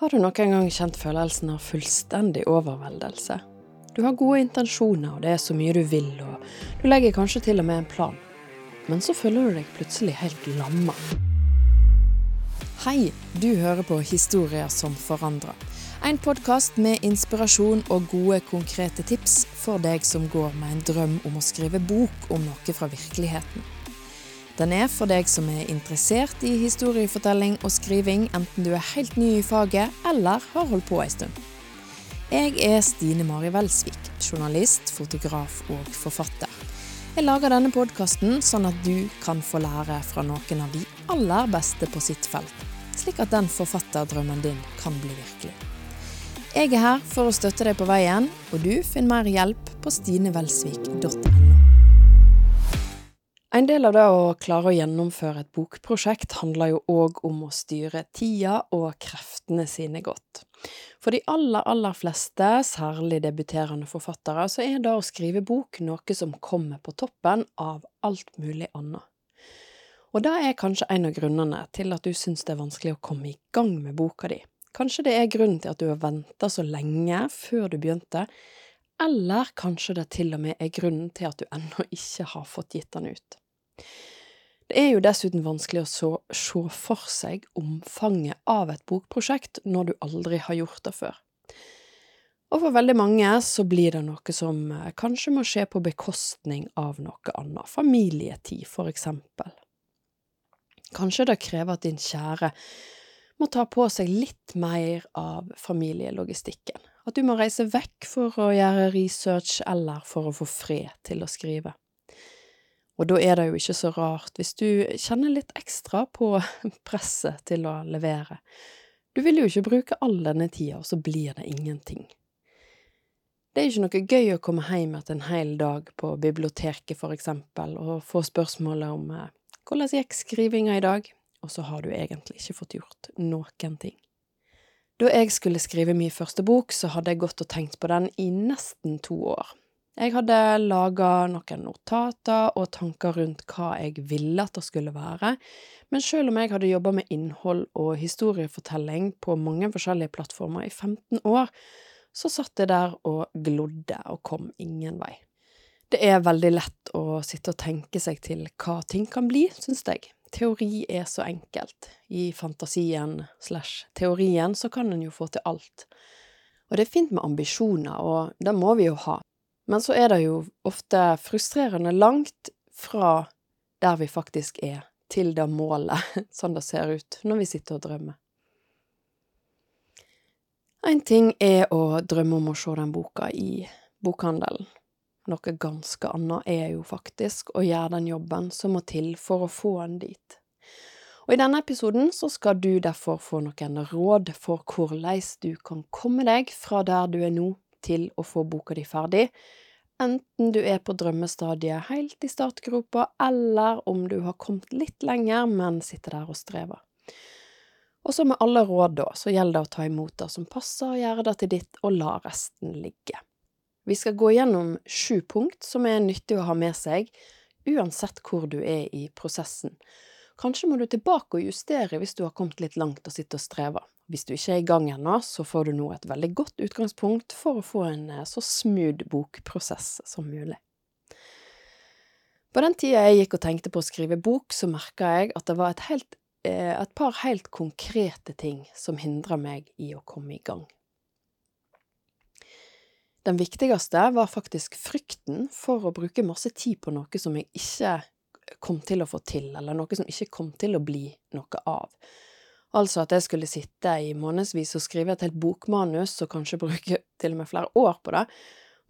Har du noen gang kjent følelsen av fullstendig overveldelse? Du har gode intensjoner, og det er så mye du vil, og du legger kanskje til og med en plan. Men så føler du deg plutselig helt lamma. Hei, du hører på Historier som forandrer. En podkast med inspirasjon og gode, konkrete tips for deg som går med en drøm om å skrive bok om noe fra virkeligheten. Den er for deg som er interessert i historiefortelling og skriving, enten du er helt ny i faget eller har holdt på ei stund. Jeg er Stine Mari Welsvik, journalist, fotograf og forfatter. Jeg lager denne podkasten sånn at du kan få lære fra noen av de aller beste på sitt felt, slik at den forfatterdrømmen din kan bli virkelig. Jeg er her for å støtte deg på veien, og du finner mer hjelp på stinevelsvik.no. En del av det å klare å gjennomføre et bokprosjekt handler jo òg om å styre tida og kreftene sine godt. For de aller, aller fleste, særlig debuterende forfattere, så er det å skrive bok noe som kommer på toppen av alt mulig annet. Og det er kanskje en av grunnene til at du syns det er vanskelig å komme i gang med boka di. Kanskje det er grunnen til at du har venta så lenge før du begynte, eller kanskje det til og med er grunnen til at du ennå ikke har fått gitt den ut. Det er jo dessuten vanskelig å se for seg omfanget av et bokprosjekt når du aldri har gjort det før. Og for veldig mange så blir det noe som eh, kanskje må skje på bekostning av noe annet, familietid for eksempel. Kanskje det krever at din kjære må ta på seg litt mer av familielogistikken, at du må reise vekk for å gjøre research eller for å få fred til å skrive. Og da er det jo ikke så rart hvis du kjenner litt ekstra på presset til å levere. Du vil jo ikke bruke all denne tida, og så blir det ingenting. Det er ikke noe gøy å komme hjem etter en hel dag på biblioteket, for eksempel, og få spørsmålet om eh, hvordan gikk skrivinga i dag, og så har du egentlig ikke fått gjort noen ting. Da jeg skulle skrive min første bok, så hadde jeg gått og tenkt på den i nesten to år. Jeg hadde laga noen notater og tanker rundt hva jeg ville at det skulle være, men selv om jeg hadde jobba med innhold og historiefortelling på mange forskjellige plattformer i 15 år, så satt jeg der og glodde og kom ingen vei. Det er veldig lett å sitte og tenke seg til hva ting kan bli, syns jeg. Teori er så enkelt. I fantasien slash teorien så kan en jo få til alt. Og det er fint med ambisjoner, og det må vi jo ha, men så er det jo ofte frustrerende langt fra der vi faktisk er, til det målet, sånn det ser ut når vi sitter og drømmer. En ting er å drømme om å se den boka i bokhandelen. Noe ganske annet er jo faktisk å gjøre den jobben som må til for å få den dit. Og I denne episoden så skal du derfor få noen råd for hvordan du kan komme deg fra der du er nå, til å få boka di ferdig, enten du er på drømmestadiet helt i startgropa, eller om du har kommet litt lenger, men sitter der og strever. Og så med alle råd, da, så gjelder det å ta imot det som passer, og gjøre det til ditt, og la resten ligge. Vi skal gå gjennom sju punkt som er nyttig å ha med seg, uansett hvor du er i prosessen. Kanskje må du tilbake og justere hvis du har kommet litt langt og sitter og strever. Hvis du ikke er i gang ennå, så får du nå et veldig godt utgangspunkt for å få en eh, så smooth bokprosess som mulig. På den tida jeg gikk og tenkte på å skrive bok, så merka jeg at det var et, helt, eh, et par helt konkrete ting som hindra meg i å komme i gang. Den viktigste var faktisk frykten for å bruke masse tid på noe som jeg ikke kom til å få til, eller noe som ikke kom til å bli noe av. Altså at jeg skulle sitte i månedsvis og skrive et helt bokmanus, og kanskje bruke til og med flere år på det,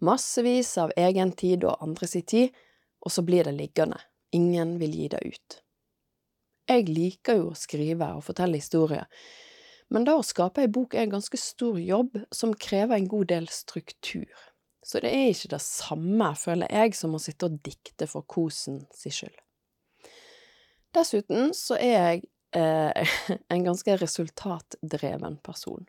massevis av egen tid og andres tid, og så blir det liggende. Ingen vil gi det ut. Jeg liker jo å skrive og fortelle historier, men det å skape ei bok er en ganske stor jobb som krever en god del struktur. Så det er ikke det samme, føler jeg, som å sitte og dikte for kosen si skyld. Dessuten så er jeg eh, en ganske resultatdreven person.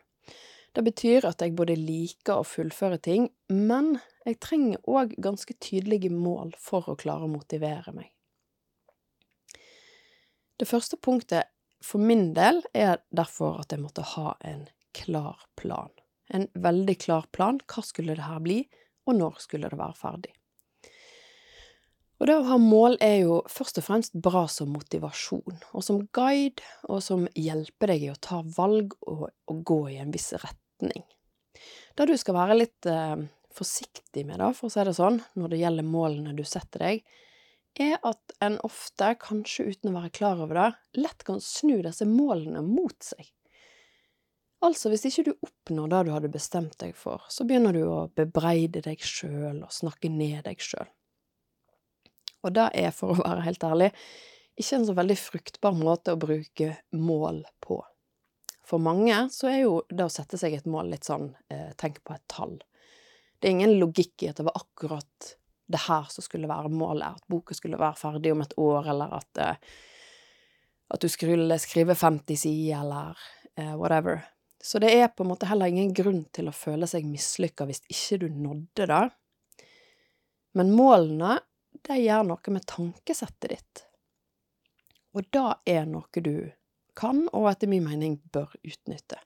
Det betyr at jeg både liker å fullføre ting, men jeg trenger òg ganske tydelige mål for å klare å motivere meg. Det første punktet for min del er derfor at jeg måtte ha en klar plan. En veldig klar plan. Hva skulle det her bli, og når skulle det være ferdig? Og det å ha mål er jo først og fremst bra som motivasjon, og som guide, og som hjelper deg i å ta valg og, og gå i en viss retning. Det du skal være litt eh, forsiktig med, da, for å si det sånn, når det gjelder målene du setter deg, er at en ofte, kanskje uten å være klar over det, lett kan snu disse målene mot seg. Altså, hvis ikke du oppnår det du hadde bestemt deg for, så begynner du å bebreide deg sjøl og snakke ned deg sjøl. Og det er, for å være helt ærlig, ikke en så veldig fruktbar måte å bruke mål på. For mange så er jo det å sette seg et mål litt sånn eh, tenk på et tall. Det er ingen logikk i at det var akkurat det her som skulle være målet, at boka skulle være ferdig om et år, eller at, uh, at du skulle skrive 50 sider, eller uh, whatever. Så det er på en måte heller ingen grunn til å føle seg mislykka hvis ikke du nådde det. Men målene, de gjør noe med tankesettet ditt. Og det er noe du kan, og etter min mening bør utnytte.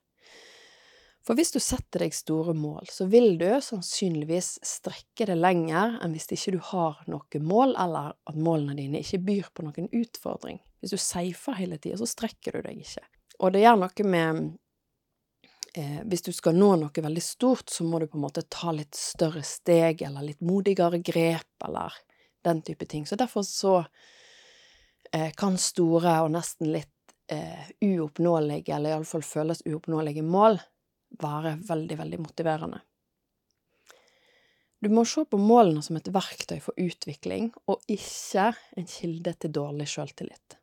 For hvis du setter deg store mål, så vil du sannsynligvis strekke det lenger enn hvis ikke du har noe mål, eller at målene dine ikke byr på noen utfordring. Hvis du safer hele tida, så strekker du deg ikke. Og det gjør noe med eh, Hvis du skal nå noe veldig stort, så må du på en måte ta litt større steg, eller litt modigere grep, eller den type ting. Så derfor så eh, kan store og nesten litt eh, uoppnåelige, eller iallfall føles uoppnåelige mål, være veldig, veldig motiverende. Du må se på målene som et verktøy for utvikling, og ikke en kilde til dårlig sjøltillit.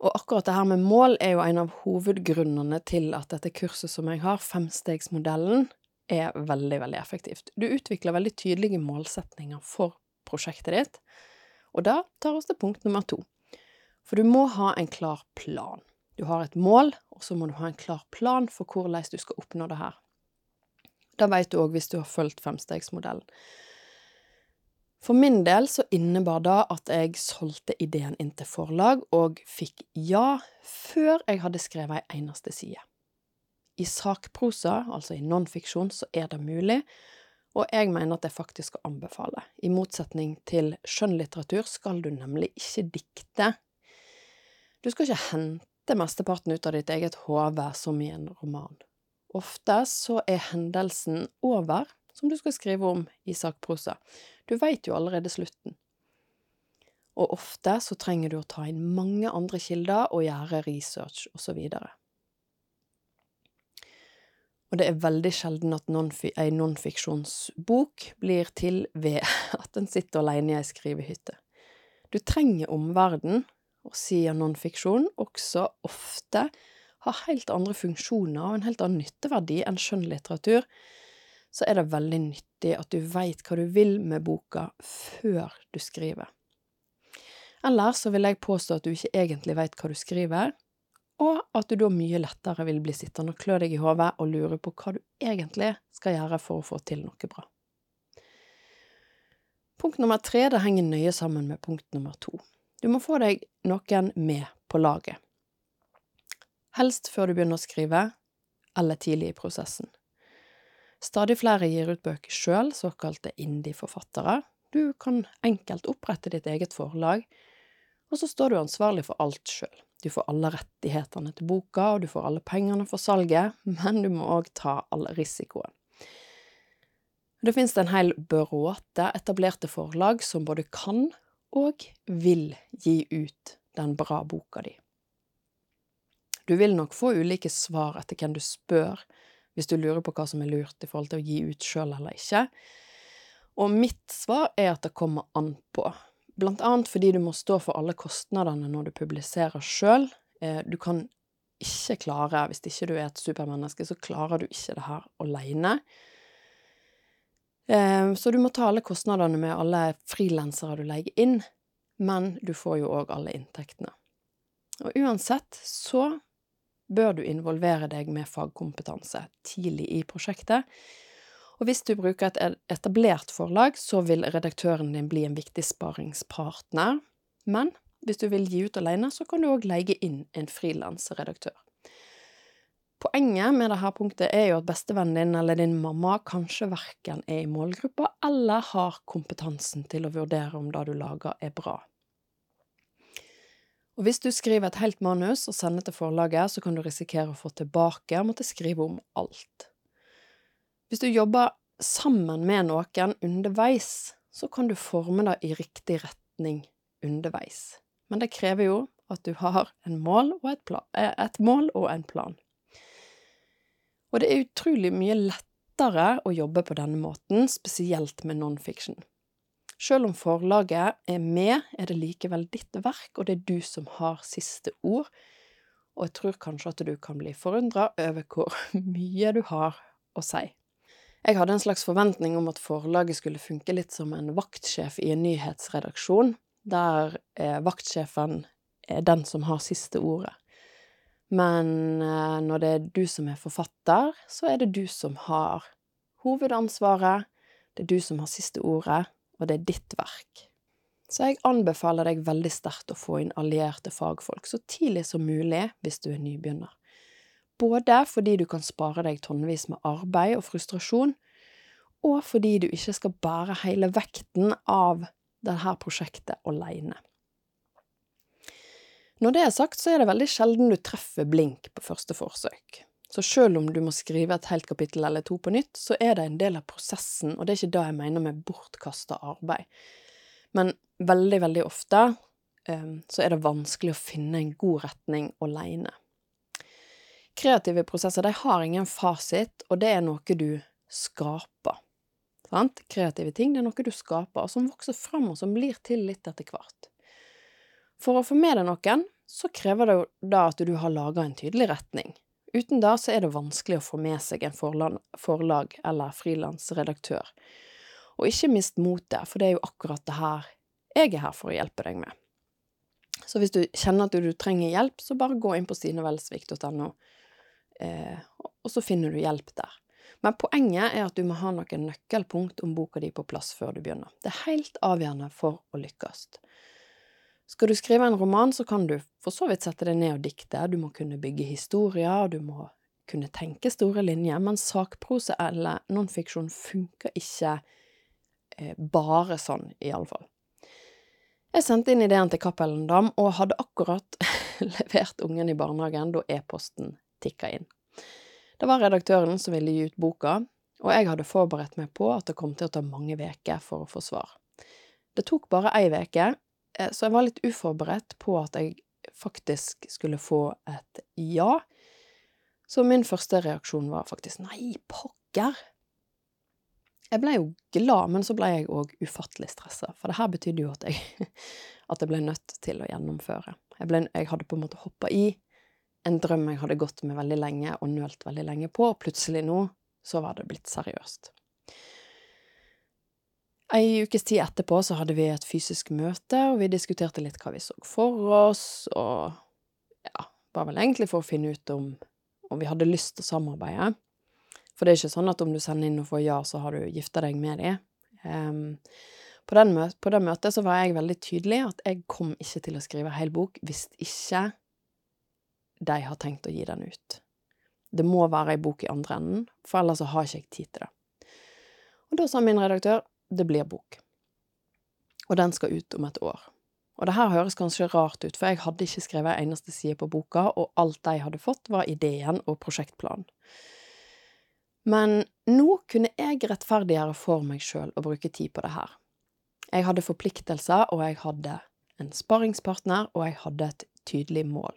Og akkurat det her med mål er jo en av hovedgrunnene til at dette kurset som jeg har, femstegsmodellen, er veldig, veldig effektivt. Du utvikler veldig tydelige målsetninger for prosjektet ditt, og da tar oss til punkt nummer to. For du må ha en klar plan. Du har et mål, og så må du ha en klar plan for hvordan du skal oppnå det her. Det vet du òg hvis du har fulgt femstegsmodellen. For min del så innebar det at jeg solgte ideen inn til forlag, og fikk ja før jeg hadde skrevet ei eneste side. I sakprosa, altså i nonfiksjon, så er det mulig, og jeg mener at jeg faktisk skal anbefale. I motsetning til skjønnlitteratur skal du nemlig ikke dikte. Du skal ikke hente hente mesteparten ut av ditt eget hode som i en roman. Ofte så er hendelsen over, som du skal skrive om i sakprosa. Du veit jo allerede slutten. Og ofte så trenger du å ta inn mange andre kilder og gjøre research osv. Og, det er veldig sjelden at ei nonfiksjonsbok blir til ved at en sitter alene i ei skrivehytte. Du trenger omverdenen og siden nonfiksjon også ofte har helt andre funksjoner og en helt annen nytteverdi enn skjønnlitteratur, så er det veldig nyttig at du veit hva du vil med boka før du skriver. Eller så vil jeg påstå at du ikke egentlig veit hva du skriver, og at du da mye lettere vil bli sittende og klø deg i hodet og lure på hva du egentlig skal gjøre for å få til noe bra. Punkt nummer tre det henger nøye sammen med punkt nummer to. Du må få deg noen med på laget. Helst før du begynner å skrive, eller tidlig i prosessen. Stadig flere gir ut bøker sjøl, såkalte indie-forfattere. Du kan enkelt opprette ditt eget forlag, og så står du ansvarlig for alt sjøl. Du får alle rettighetene til boka, og du får alle pengene for salget, men du må òg ta all risikoen. Det finnes en hel bråte etablerte forlag som både kan og vil gi ut den bra boka di. Du vil nok få ulike svar etter hvem du spør, hvis du lurer på hva som er lurt i forhold til å gi ut sjøl eller ikke. Og mitt svar er at det kommer an på, blant annet fordi du må stå for alle kostnadene når du publiserer sjøl. Eh, du kan ikke klare, hvis ikke du er et supermenneske, så klarer du ikke det her aleine. Eh, så du må ta alle kostnadene med alle frilansere du legger inn, men du får jo òg alle inntektene. Og uansett så bør du involvere deg med fagkompetanse tidlig i prosjektet. Og hvis du bruker et etablert forlag, så vil redaktøren din bli en viktig sparingspartner. Men hvis du vil gi ut alene, så kan du òg leie inn en frilansredaktør. Poenget med dette punktet er jo at bestevennen din eller din mamma kanskje verken er i målgruppa eller har kompetansen til å vurdere om det du lager er bra. Og hvis du skriver et helt manus og sender til forlaget, så kan du risikere å få tilbake og måtte skrive om alt. Hvis du jobber sammen med noen underveis, så kan du forme det i riktig retning underveis. Men det krever jo at du har mål et, eh, et mål og en plan. Og det er utrolig mye lettere å jobbe på denne måten, spesielt med non-fiction. Selv om forlaget er med, er det likevel ditt verk, og det er du som har siste ord. Og jeg tror kanskje at du kan bli forundra over hvor mye du har å si. Jeg hadde en slags forventning om at forlaget skulle funke litt som en vaktsjef i en nyhetsredaksjon, der eh, vaktsjefen er den som har siste ordet. Men eh, når det er du som er forfatter, så er det du som har hovedansvaret, det er du som har siste ordet, og det er ditt verk. Så jeg anbefaler deg veldig sterkt å få inn allierte fagfolk så tidlig som mulig hvis du er nybegynner. Både fordi du kan spare deg tonnevis med arbeid og frustrasjon, og fordi du ikke skal bære hele vekten av dette prosjektet alene. Når det er sagt, så er det veldig sjelden du treffer blink på første forsøk. Så selv om du må skrive et helt kapittel eller to på nytt, så er det en del av prosessen, og det er ikke det jeg mener med bortkasta arbeid. Men veldig, veldig ofte um, så er det vanskelig å finne en god retning aleine. Kreative prosesser de har ingen fasit, og det er noe du skaper. Sant? Kreative ting det er noe du skaper, og som vokser fram, og som blir til litt etter hvert. For å få med deg noen, så krever det jo da at du har laga en tydelig retning. Uten da så er det vanskelig å få med seg en forlag, eller frilansredaktør. Og ikke mist motet, for det er jo akkurat det her jeg er her for å hjelpe deg med. Så hvis du kjenner at du, trenger hjelp, så bare gå inn på stinevelsvik.no, eh, og så finner du hjelp der. Men poenget er at du må ha noen nøkkelpunkt om boka di på plass før du begynner. Det er helt avgjørende for å lykkes. Skal du skrive en roman, så kan du for så vidt sette deg ned og dikte, du må kunne bygge historier, du må kunne tenke store linjer, men sakprose eller nonfiksjon funker ikke eh, bare sånn, iallfall. Jeg sendte inn ideen til Cappelen Dam, og hadde akkurat levert ungen i barnehagen da e-posten tikka inn. Det var redaktøren som ville gi ut boka, og jeg hadde forberedt meg på at det kom til å ta mange uker for å få svar. Det tok bare ei uke, så jeg var litt uforberedt på at jeg faktisk skulle få et ja. Så min første reaksjon var faktisk nei, pokker! Jeg ble jo glad, men så ble jeg òg ufattelig stressa, for det her betydde jo at jeg, jeg ble nødt til å gjennomføre. Jeg, ble, jeg hadde på en måte hoppa i en drøm jeg hadde gått med veldig lenge og nølt veldig lenge på, og plutselig nå så var det blitt seriøst. Ei ukes tid etterpå så hadde vi et fysisk møte, og vi diskuterte litt hva vi så for oss, og ja, var vel egentlig for å finne ut om, om vi hadde lyst til å samarbeide. For det er ikke sånn at om du sender inn og får ja, så har du gifta deg med dem. Um, på, den møte, på det møtet så var jeg veldig tydelig at jeg kom ikke til å skrive hel bok hvis ikke de har tenkt å gi den ut. Det må være ei bok i andre enden, for ellers så har ikke jeg tid til det. Og da sa min redaktør det blir bok. Og den skal ut om et år. Og det her høres kanskje rart ut, for jeg hadde ikke skrevet en eneste side på boka, og alt de hadde fått, var ideen og prosjektplanen. Men nå kunne jeg rettferdiggjøre for meg sjøl å bruke tid på det her. Jeg hadde forpliktelser, og jeg hadde en sparringspartner, og jeg hadde et tydelig mål.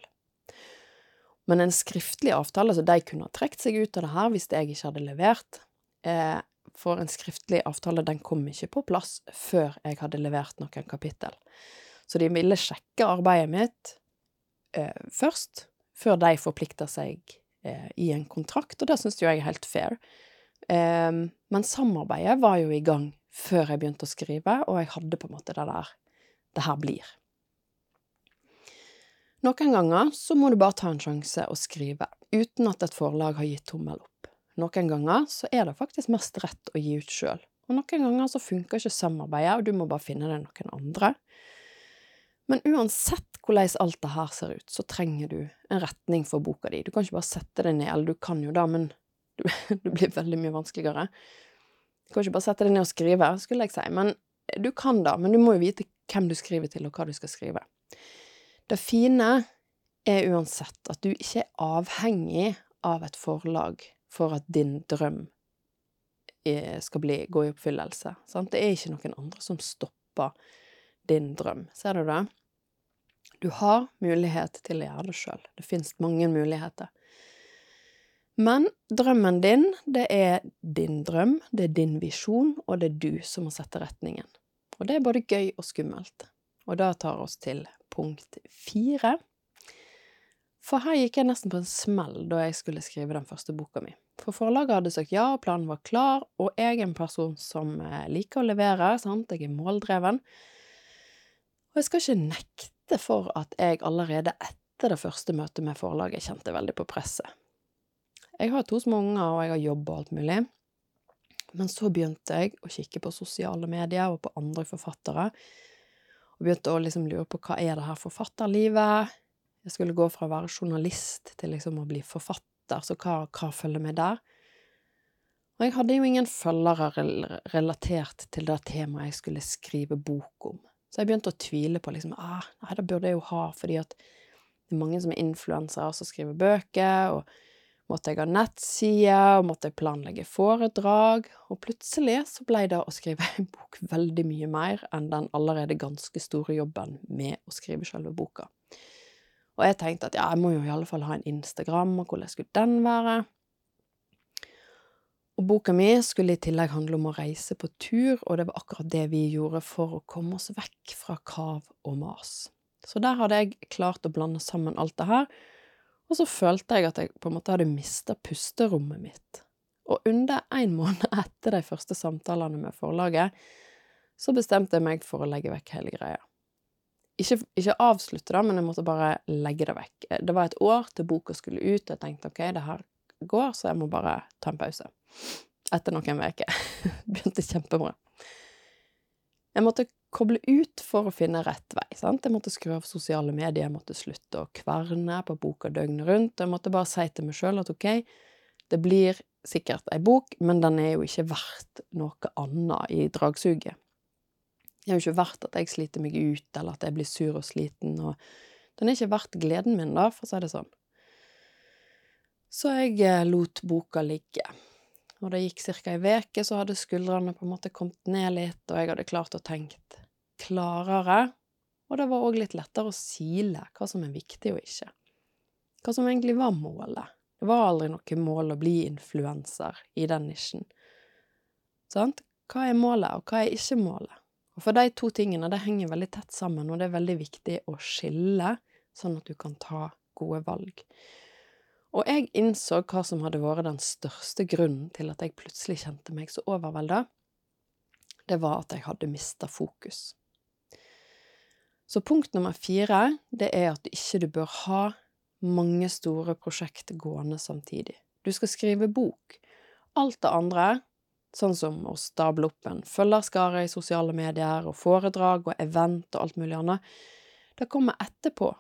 Men en skriftlig avtale, så de kunne ha trukket seg ut av det her hvis jeg ikke hadde levert, eh, for en skriftlig avtale den kom ikke på plass før jeg hadde levert noen kapittel. Så de ville sjekke arbeidet mitt eh, først, før de forplikta seg eh, i en kontrakt, og det syns jo jeg er helt fair. Eh, men samarbeidet var jo i gang før jeg begynte å skrive, og jeg hadde på en måte det der det her blir. Noen ganger så må du bare ta en sjanse og skrive, uten at et forlag har gitt tommel opp. Noen ganger så er det faktisk mest rett å gi ut sjøl, og noen ganger så funker ikke samarbeidet, og du må bare finne deg noen andre. Men uansett hvordan alt det her ser ut, så trenger du en retning for boka di. Du kan ikke bare sette deg ned, eller du kan jo det, men det blir veldig mye vanskeligere. Du kan ikke bare sette deg ned og skrive, skulle jeg si, men du kan det, men du må jo vite hvem du skriver til, og hva du skal skrive. Det fine er uansett at du ikke er avhengig av et forlag for at din drøm eh, skal bli, gå i oppfyllelse. Sant? Det er ikke noen andre som stopper din drøm. Ser du det? Du har mulighet til å gjøre det sjøl. Det fins mange muligheter. Men drømmen din, det er din drøm, det er din visjon, og det er du som må sette retningen. Og det er både gøy og skummelt. Og da tar oss til punkt fire. For her gikk jeg nesten på en smell da jeg skulle skrive den første boka mi. For forlaget hadde sagt ja, planen var klar, og jeg er en person som eh, liker å levere, sant, jeg er måldreven. Og jeg skal ikke nekte for at jeg allerede etter det første møtet med forlaget kjente veldig på presset. Jeg har to små unger, og jeg har jobb og alt mulig. Men så begynte jeg å kikke på sosiale medier og på andre forfattere, og begynte å liksom lure på hva er det her forfatterlivet? Jeg skulle gå fra å være journalist til liksom å bli forfatter, så hva, hva følger med der? Og jeg hadde jo ingen følgere relatert til det temaet jeg skulle skrive bok om. Så jeg begynte å tvile på liksom, ah, nei, det burde jeg jo ha, fordi at det er mange som er influensere som skriver bøker, og måtte jeg ha nettside, og måtte jeg planlegge foredrag, og plutselig så ble det å skrive en bok veldig mye mer enn den allerede ganske store jobben med å skrive selve boka. Og jeg tenkte at ja, jeg må jo i alle fall ha en Instagram, og hvordan skulle den være? Og boka mi skulle i tillegg handle om å reise på tur, og det var akkurat det vi gjorde for å komme oss vekk fra kav og mas. Så der hadde jeg klart å blande sammen alt det her, og så følte jeg at jeg på en måte hadde mista pusterommet mitt. Og under en måned etter de første samtalene med forlaget, så bestemte jeg meg for å legge vekk hele greia. Ikke, ikke avslutte det, men jeg måtte bare legge det vekk. Det var et år til boka skulle ut, og jeg tenkte ok, det her går, så jeg må bare ta en pause. Etter noen uker. Begynte kjempebra. Jeg måtte koble ut for å finne rett vei. sant? Jeg måtte skru av sosiale medier, jeg måtte slutte å kverne på boka døgnet rundt. Jeg måtte bare si til meg sjøl at ok, det blir sikkert ei bok, men den er jo ikke verdt noe annet i dragsuget. Det er jo ikke verdt at jeg sliter meg ut, eller at jeg blir sur og sliten, og den er ikke verdt gleden min, da, for å si det sånn. Så jeg eh, lot boka ligge. Og det gikk ca. ei veke, så hadde skuldrene på en måte kommet ned litt, og jeg hadde klart å tenke klarere. Og det var òg litt lettere å sile hva som er viktig og ikke. Hva som egentlig var målet. Det var aldri noe mål å bli influenser i den nisjen. Sant? Hva er målet, og hva er ikke målet? Og for de to tingene, det henger veldig tett sammen, og det er veldig viktig å skille, sånn at du kan ta gode valg. Og jeg innså hva som hadde vært den største grunnen til at jeg plutselig kjente meg så overvelda. Det var at jeg hadde mista fokus. Så punkt nummer fire, det er at du ikke bør ha mange store prosjekt gående samtidig. Du skal skrive bok. Alt det andre, sånn som å stable opp en følgerskare i sosiale medier og foredrag og event og alt mulig annet, det kommer etterpå.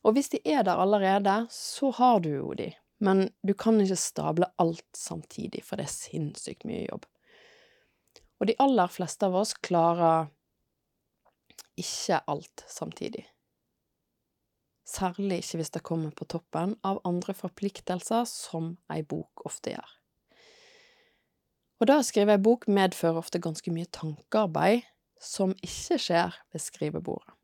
Og hvis de er der allerede, så har du jo de, men du kan ikke stable alt samtidig, for det er sinnssykt mye jobb. Og de aller fleste av oss klarer ikke alt samtidig. Særlig ikke hvis det kommer på toppen av andre forpliktelser, som ei bok ofte gjør. Og det å skrive ei bok medfører ofte ganske mye tankearbeid som ikke skjer ved skrivebordet.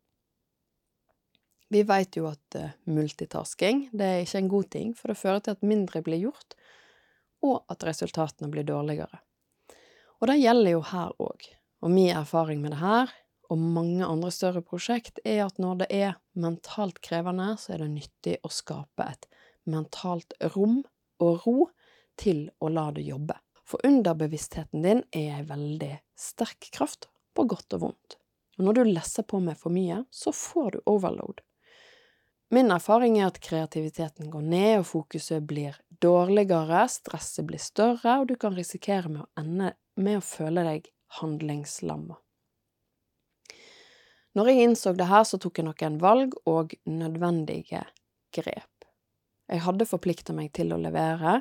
Vi veit jo at uh, multitasking det er ikke en god ting, for det fører til at mindre blir gjort, og at resultatene blir dårligere. Og det gjelder jo her òg, og min erfaring med det her, og mange andre større prosjekt, er at når det er mentalt krevende, så er det nyttig å skape et mentalt rom og ro til å la det jobbe. For underbevisstheten din er ei veldig sterk kraft, på godt og vondt. Og når du lesser på med for mye, så får du overload. Min erfaring er at kreativiteten går ned, og fokuset blir dårligere, stresset blir større, og du kan risikere med å ende med å føle deg handlingslamma. Når jeg innså det her, så tok jeg noen valg og nødvendige grep. Jeg hadde forplikta meg til å levere,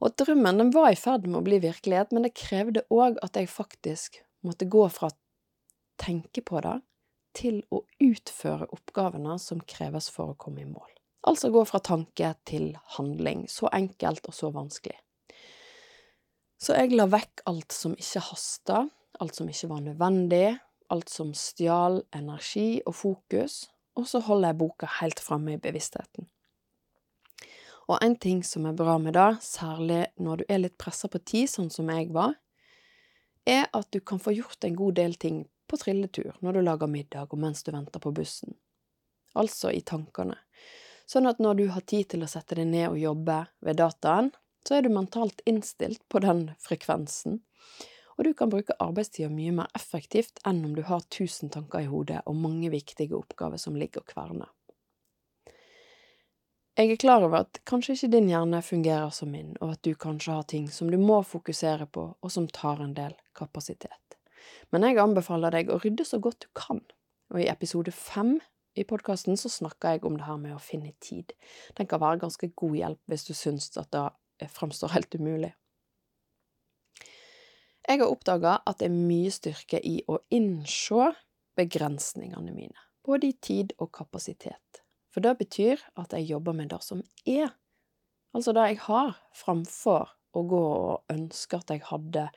og drømmen den var i ferd med å bli virkelighet, men det krevde òg at jeg faktisk måtte gå fra å tenke på det til å utføre oppgavene som kreves for å komme i mål. Altså gå fra tanke til handling. Så enkelt og så vanskelig. Så jeg la vekk alt som ikke hasta, alt som ikke var nødvendig, alt som stjal energi og fokus, og så holder jeg boka helt framme i bevisstheten. Og en ting som er bra med det, særlig når du er litt pressa på tid, sånn som jeg var, er at du kan få gjort en god del ting på trilletur, når du lager middag og mens du venter på bussen. Altså i tankene. Sånn at når du har tid til å sette deg ned og jobbe ved dataen, så er du mentalt innstilt på den frekvensen, og du kan bruke arbeidstida mye mer effektivt enn om du har tusen tanker i hodet og mange viktige oppgaver som ligger og kverner. Jeg er klar over at kanskje ikke din hjerne fungerer som min, og at du kanskje har ting som du må fokusere på, og som tar en del kapasitet. Men jeg anbefaler deg å rydde så godt du kan, og i episode fem i podkasten så snakker jeg om det her med å finne tid. Den kan være ganske god hjelp hvis du syns at det framstår helt umulig. Jeg har oppdaga at det er mye styrke i å innse begrensningene mine, både i tid og kapasitet. For det betyr at jeg jobber med det som er, altså det jeg har, framfor å gå og ønske at jeg hadde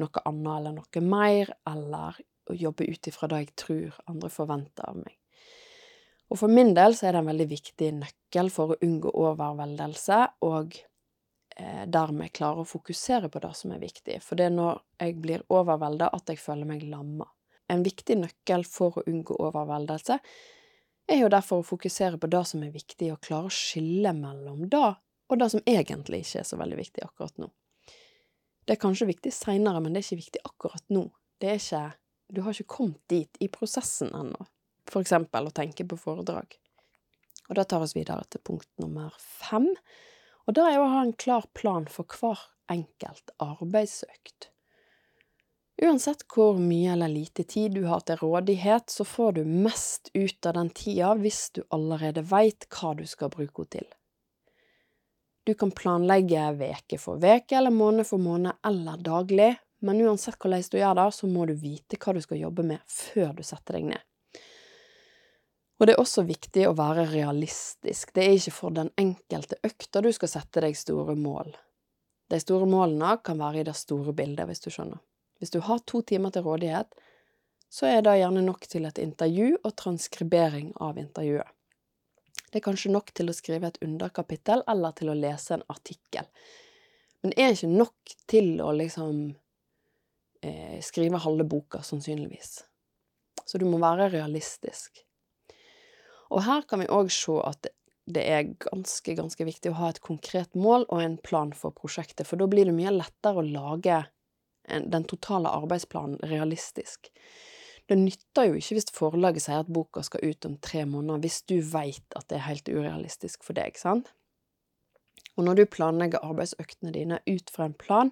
noe annet eller noe mer, eller å jobbe ut ifra det jeg tror andre forventer av meg. Og for min del så er det en veldig viktig nøkkel for å unngå overveldelse og eh, dermed klare å fokusere på det som er viktig, for det er når jeg blir overvelda at jeg føler meg lamma. En viktig nøkkel for å unngå overveldelse er jo derfor å fokusere på det som er viktig, og klare å skille mellom det og det som egentlig ikke er så veldig viktig akkurat nå. Det er kanskje viktig seinere, men det er ikke viktig akkurat nå. Det er ikke Du har ikke kommet dit i prosessen ennå, for eksempel å tenke på foredrag. Og det tar oss videre til punkt nummer fem, og det er å ha en klar plan for hver enkelt arbeidsøkt. Uansett hvor mye eller lite tid du har til rådighet, så får du mest ut av den tida hvis du allerede veit hva du skal bruke henne til. Du kan planlegge veke for veke eller måned for måned eller daglig, men uansett hvordan du gjør det, så må du vite hva du skal jobbe med før du setter deg ned. Og det er også viktig å være realistisk, det er ikke for den enkelte økta du skal sette deg store mål. De store målene kan være i det store bildet, hvis du skjønner. Hvis du har to timer til rådighet, så er det gjerne nok til et intervju og transkribering av intervjuet. Det er kanskje nok til å skrive et underkapittel eller til å lese en artikkel, men det er ikke nok til å liksom eh, skrive halve boka, sannsynligvis. Så du må være realistisk. Og her kan vi òg se at det er ganske, ganske viktig å ha et konkret mål og en plan for prosjektet, for da blir det mye lettere å lage den totale arbeidsplanen realistisk. Det nytter jo ikke hvis forlaget sier at boka skal ut om tre måneder, hvis du veit at det er helt urealistisk for deg, sant? Og når du planlegger arbeidsøktene dine ut fra en plan,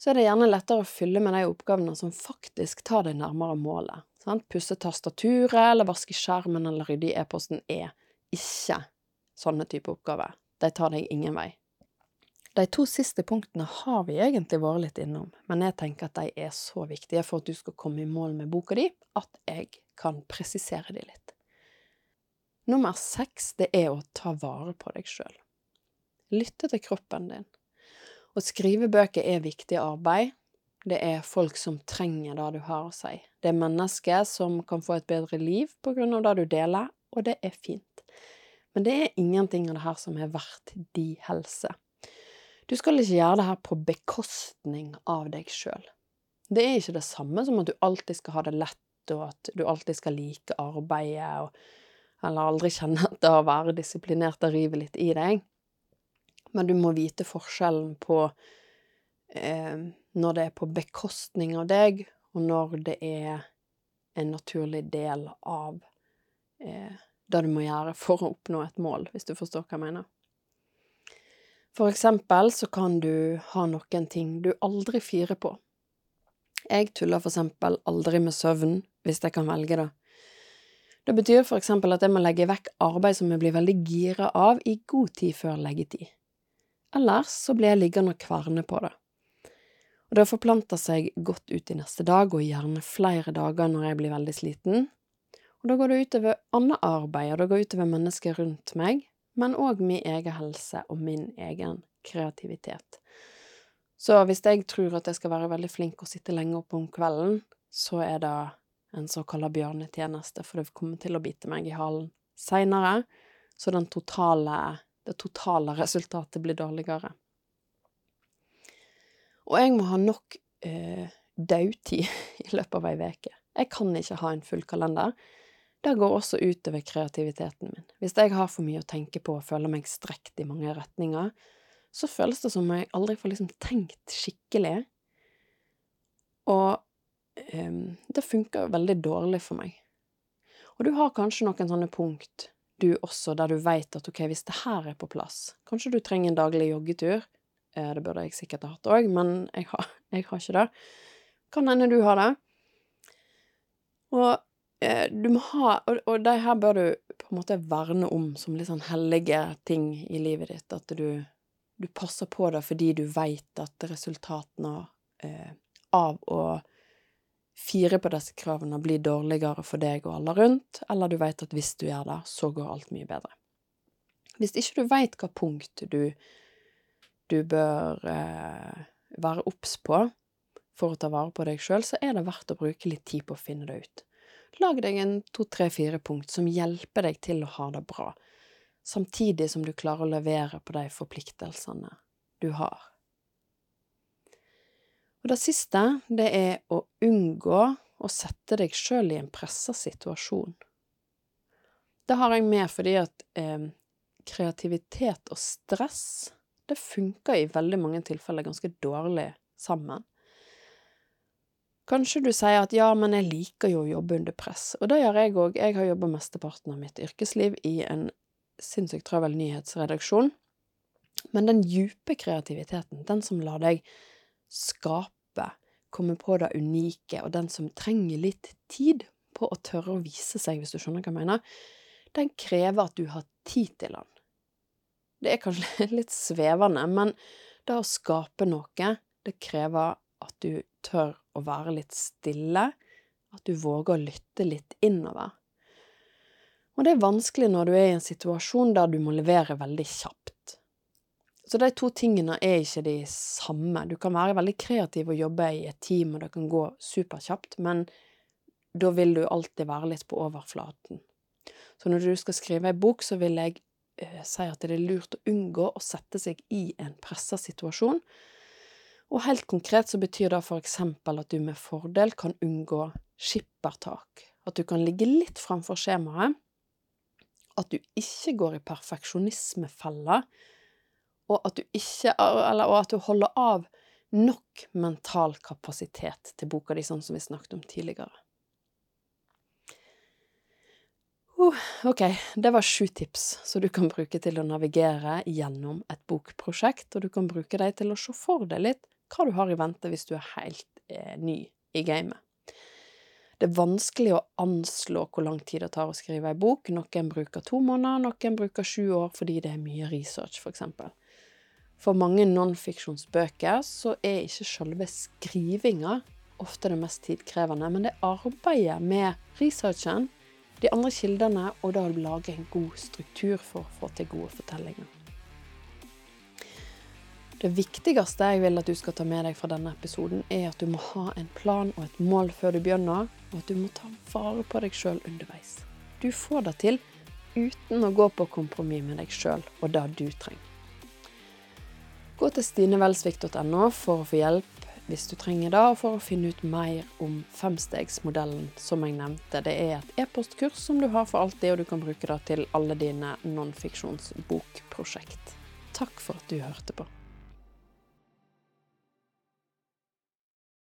så er det gjerne lettere å fylle med de oppgavene som faktisk tar deg nærmere målet. Sant? Pusse tastaturet eller vaske skjermen eller rydde i e-posten er ikke sånne type oppgaver. De tar deg ingen vei. De to siste punktene har vi egentlig vært litt innom, men jeg tenker at de er så viktige for at du skal komme i mål med boka di, at jeg kan presisere de litt. Nummer seks, det er å ta vare på deg sjøl. Lytte til kroppen din. Å skrive bøker er viktig arbeid, det er folk som trenger det du har å si. Det er mennesker som kan få et bedre liv på grunn av det du deler, og det er fint. Men det er ingenting av det her som er verdt de helse. Du skal ikke gjøre det her på bekostning av deg sjøl. Det er ikke det samme som at du alltid skal ha det lett, og at du alltid skal like arbeidet, og, eller aldri kjenne at det å være disiplinert det river litt i deg. Men du må vite forskjellen på eh, når det er på bekostning av deg, og når det er en naturlig del av eh, det du må gjøre for å oppnå et mål, hvis du forstår hva jeg mener. For eksempel så kan du ha noen ting du aldri firer på. Jeg tuller for eksempel aldri med søvn, hvis jeg kan velge, det. Det betyr for eksempel at jeg må legge vekk arbeid som jeg blir veldig gira av, i god tid før leggetid. Ellers så blir jeg liggende og kverne på det. Og det forplanter seg godt ut i neste dag, og gjerne flere dager når jeg blir veldig sliten. Og da går det utover annet arbeid, og det går utover mennesker rundt meg, men òg min egen helse og min egen kreativitet. Så hvis jeg tror at jeg skal være veldig flink og sitte lenge oppe om kvelden, så er det en såkalla bjørnetjeneste, for det kommer til å bite meg i halen seinere, så totale, det totale resultatet blir dårligere. Og jeg må ha nok eh, dødtid i løpet av ei uke. Jeg kan ikke ha en full kalender. Det går også utover kreativiteten min. Hvis jeg har for mye å tenke på og føler meg strekt i mange retninger, så føles det som om jeg aldri får liksom tenkt skikkelig. Og um, det funker veldig dårlig for meg. Og du har kanskje noen sånne punkt, du også, der du veit at ok, hvis det her er på plass Kanskje du trenger en daglig joggetur. Eh, det burde jeg sikkert ha hatt òg, men jeg har, jeg har, ikke det. Kan hende du har det. Og du må ha Og, og de her bør du på en måte verne om som litt sånn hellige ting i livet ditt. At du, du passer på det fordi du veit at resultatene eh, av å fire på disse kravene blir dårligere for deg og alle rundt, eller du vet at hvis du gjør det, så går alt mye bedre. Hvis ikke du vet hva punkt du, du bør eh, være obs på for å ta vare på deg sjøl, så er det verdt å bruke litt tid på å finne det ut. Lag deg en to, tre, fire punkt som hjelper deg til å ha det bra, samtidig som du klarer å levere på de forpliktelsene du har. Og det siste, det er å unngå å sette deg sjøl i en pressa situasjon. Det har jeg med fordi at eh, kreativitet og stress, det funker i veldig mange tilfeller ganske dårlig sammen. Kanskje du sier at ja, men jeg liker jo å jobbe under press, og det gjør jeg òg. Jeg har jobba mesteparten av mitt yrkesliv i en sinnssykt travel nyhetsredaksjon. Men den djupe kreativiteten, den som lar deg skape, komme på det unike, og den som trenger litt tid på å tørre å vise seg, hvis du skjønner hva jeg mener, den krever at du har tid til den. Det er kanskje litt svevende, men det å skape noe, det krever at du tør å være litt stille, at du våger å lytte litt innover. Og det er vanskelig når du er i en situasjon der du må levere veldig kjapt. Så de to tingene er ikke de samme. Du kan være veldig kreativ og jobbe i et team, og det kan gå superkjapt, men da vil du alltid være litt på overflaten. Så når du skal skrive ei bok, så vil jeg eh, si at det er lurt å unngå å sette seg i en pressa situasjon. Og helt konkret så betyr det eksempel at du med fordel kan unngå skippertak. At du kan ligge litt framfor skjemaet. At du ikke går i perfeksjonismefella og at du ikke Eller og at du holder av nok mental kapasitet til boka di, sånn som vi snakket om tidligere. Uh, ok, det var sju tips som du kan bruke til å navigere gjennom et bokprosjekt, og du kan bruke dem til å se for deg litt hva du har i vente hvis du er helt eh, ny i gamet. Det er vanskelig å anslå hvor lang tid det tar å skrive ei bok. Noen bruker to måneder, noen bruker sju år fordi det er mye research, eksempel. For mange nonfiksjonsbøker så er ikke selve skrivinga ofte det mest tidkrevende, men det er arbeidet med researchen, de andre kildene, og da lage en god struktur for å få til gode fortellinger. Det viktigste jeg vil at du skal ta med deg fra denne episoden, er at du må ha en plan og et mål før du begynner, og at du må ta vare på deg sjøl underveis. Du får det til uten å gå på kompromiss med deg sjøl og det du trenger. Gå til stinevelsvik.no for å få hjelp hvis du trenger det, og for å finne ut mer om femstegsmodellen som jeg nevnte. Det er et e-postkurs som du har for alltid, og du kan bruke det til alle dine nonfiksjonsbokprosjekt. Takk for at du hørte på.